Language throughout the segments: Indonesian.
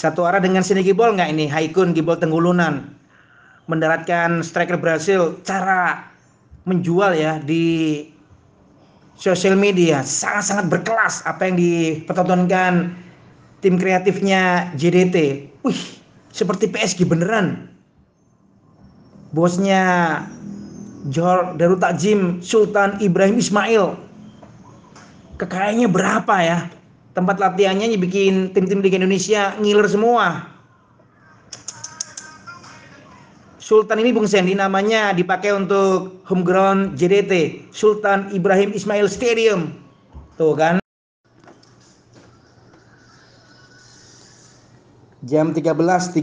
Satu arah dengan sini Gibol nggak ini? Haikun Gibol Tenggulunan mendaratkan striker Brasil cara menjual ya di sosial media sangat-sangat berkelas apa yang dipertontonkan tim kreatifnya JDT. Wih, seperti PSG beneran. Bosnya Jor Darut Takjim Sultan Ibrahim Ismail. Kekayaannya berapa ya? Tempat latihannya bikin tim-tim Liga Indonesia ngiler semua. Sultan ini Bung Sandy namanya dipakai untuk home ground JDT Sultan Ibrahim Ismail Stadium. Tuh kan. Jam 13.34.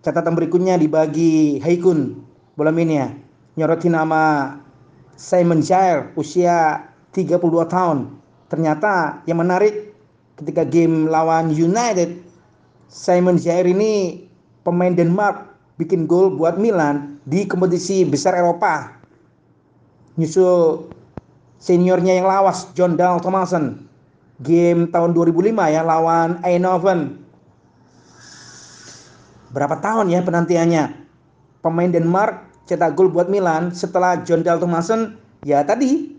Catatan berikutnya dibagi Haikun bola minia. Nyorotin nama Simon Jair usia 32 tahun. Ternyata yang menarik ketika game lawan United Simon Jair ini pemain Denmark bikin gol buat Milan di kompetisi besar Eropa. Nyusul seniornya yang lawas John Dahl Thomason. Game tahun 2005 ya lawan Eindhoven Berapa tahun ya penantiannya? Pemain Denmark cetak gol buat Milan setelah John Dahl Thomason ya tadi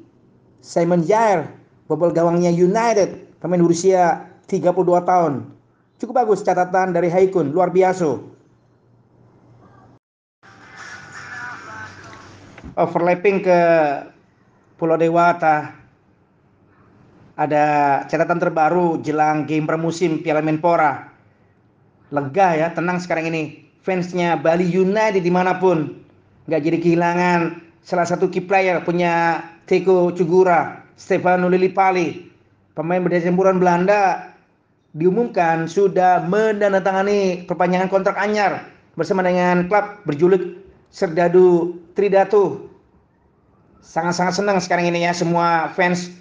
Simon Jair bobol gawangnya United pemain berusia 32 tahun. Cukup bagus catatan dari Haikun, luar biasa. Overlapping ke Pulau Dewata. Ada catatan terbaru jelang game pramusim Piala Menpora lega ya, tenang sekarang ini. Fansnya Bali United di mana pun nggak jadi kehilangan salah satu key player punya Teko Cugura, Stefano Lillipali, pemain berdasar campuran Belanda diumumkan sudah menandatangani perpanjangan kontrak anyar bersama dengan klub berjuluk Serdadu Tridatu. Sangat-sangat senang sekarang ini ya semua fans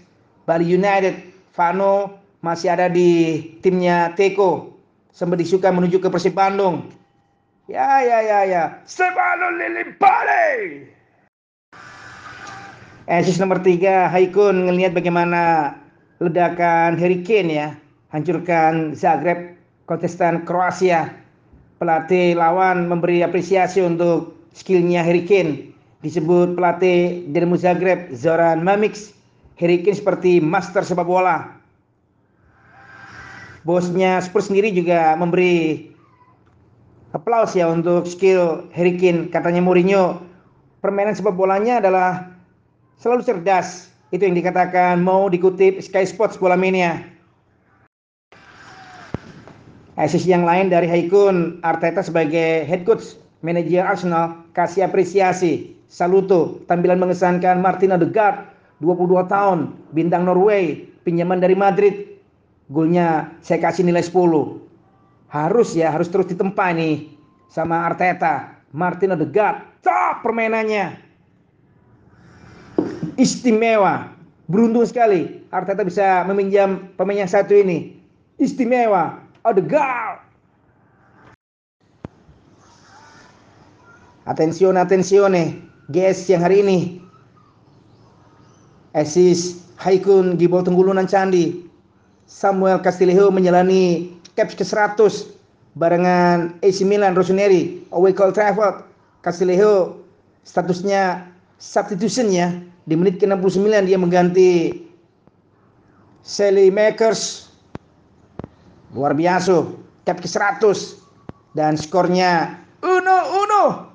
Bali United, Fano masih ada di timnya Teko sempat disuka menuju ke Persib Bandung. Ya, ya, ya, ya. Stefano Lillipali. Asis nomor tiga, Haikun ngelihat bagaimana ledakan Harry ya. Hancurkan Zagreb, kontestan Kroasia. Pelatih lawan memberi apresiasi untuk skillnya Harry. Disebut pelatih Dinamo Zagreb, Zoran Mamić. Harry seperti master sepak bola bosnya Spurs sendiri juga memberi aplaus ya untuk skill Harry. Katanya Mourinho, permainan sepak bolanya adalah selalu cerdas. Itu yang dikatakan mau dikutip Sky Sports Bola Mania. Asis yang lain dari Haikun, Arteta sebagai head coach manajer Arsenal kasih apresiasi. Saluto, tampilan mengesankan Martin Odegaard, 22 tahun, bintang Norway, pinjaman dari Madrid, golnya saya kasih nilai 10 harus ya harus terus ditempa nih sama Arteta Martin Odegaard top permainannya istimewa. Beruntung sekali Arteta bisa meminjam pemain yang satu ini. Istimewa. Odegaard atensione atensione. Guys yang hari ini. Esis Haikun Gibol Tenggulunan Candi. Samuel Castillejo menjalani caps ke-100 barengan AC Milan Rossoneri away call Trafford. Castillejo statusnya substitution ya di menit ke-69 dia mengganti Sally Makers. Luar biasa. Cap ke-100. Dan skornya Uno Uno.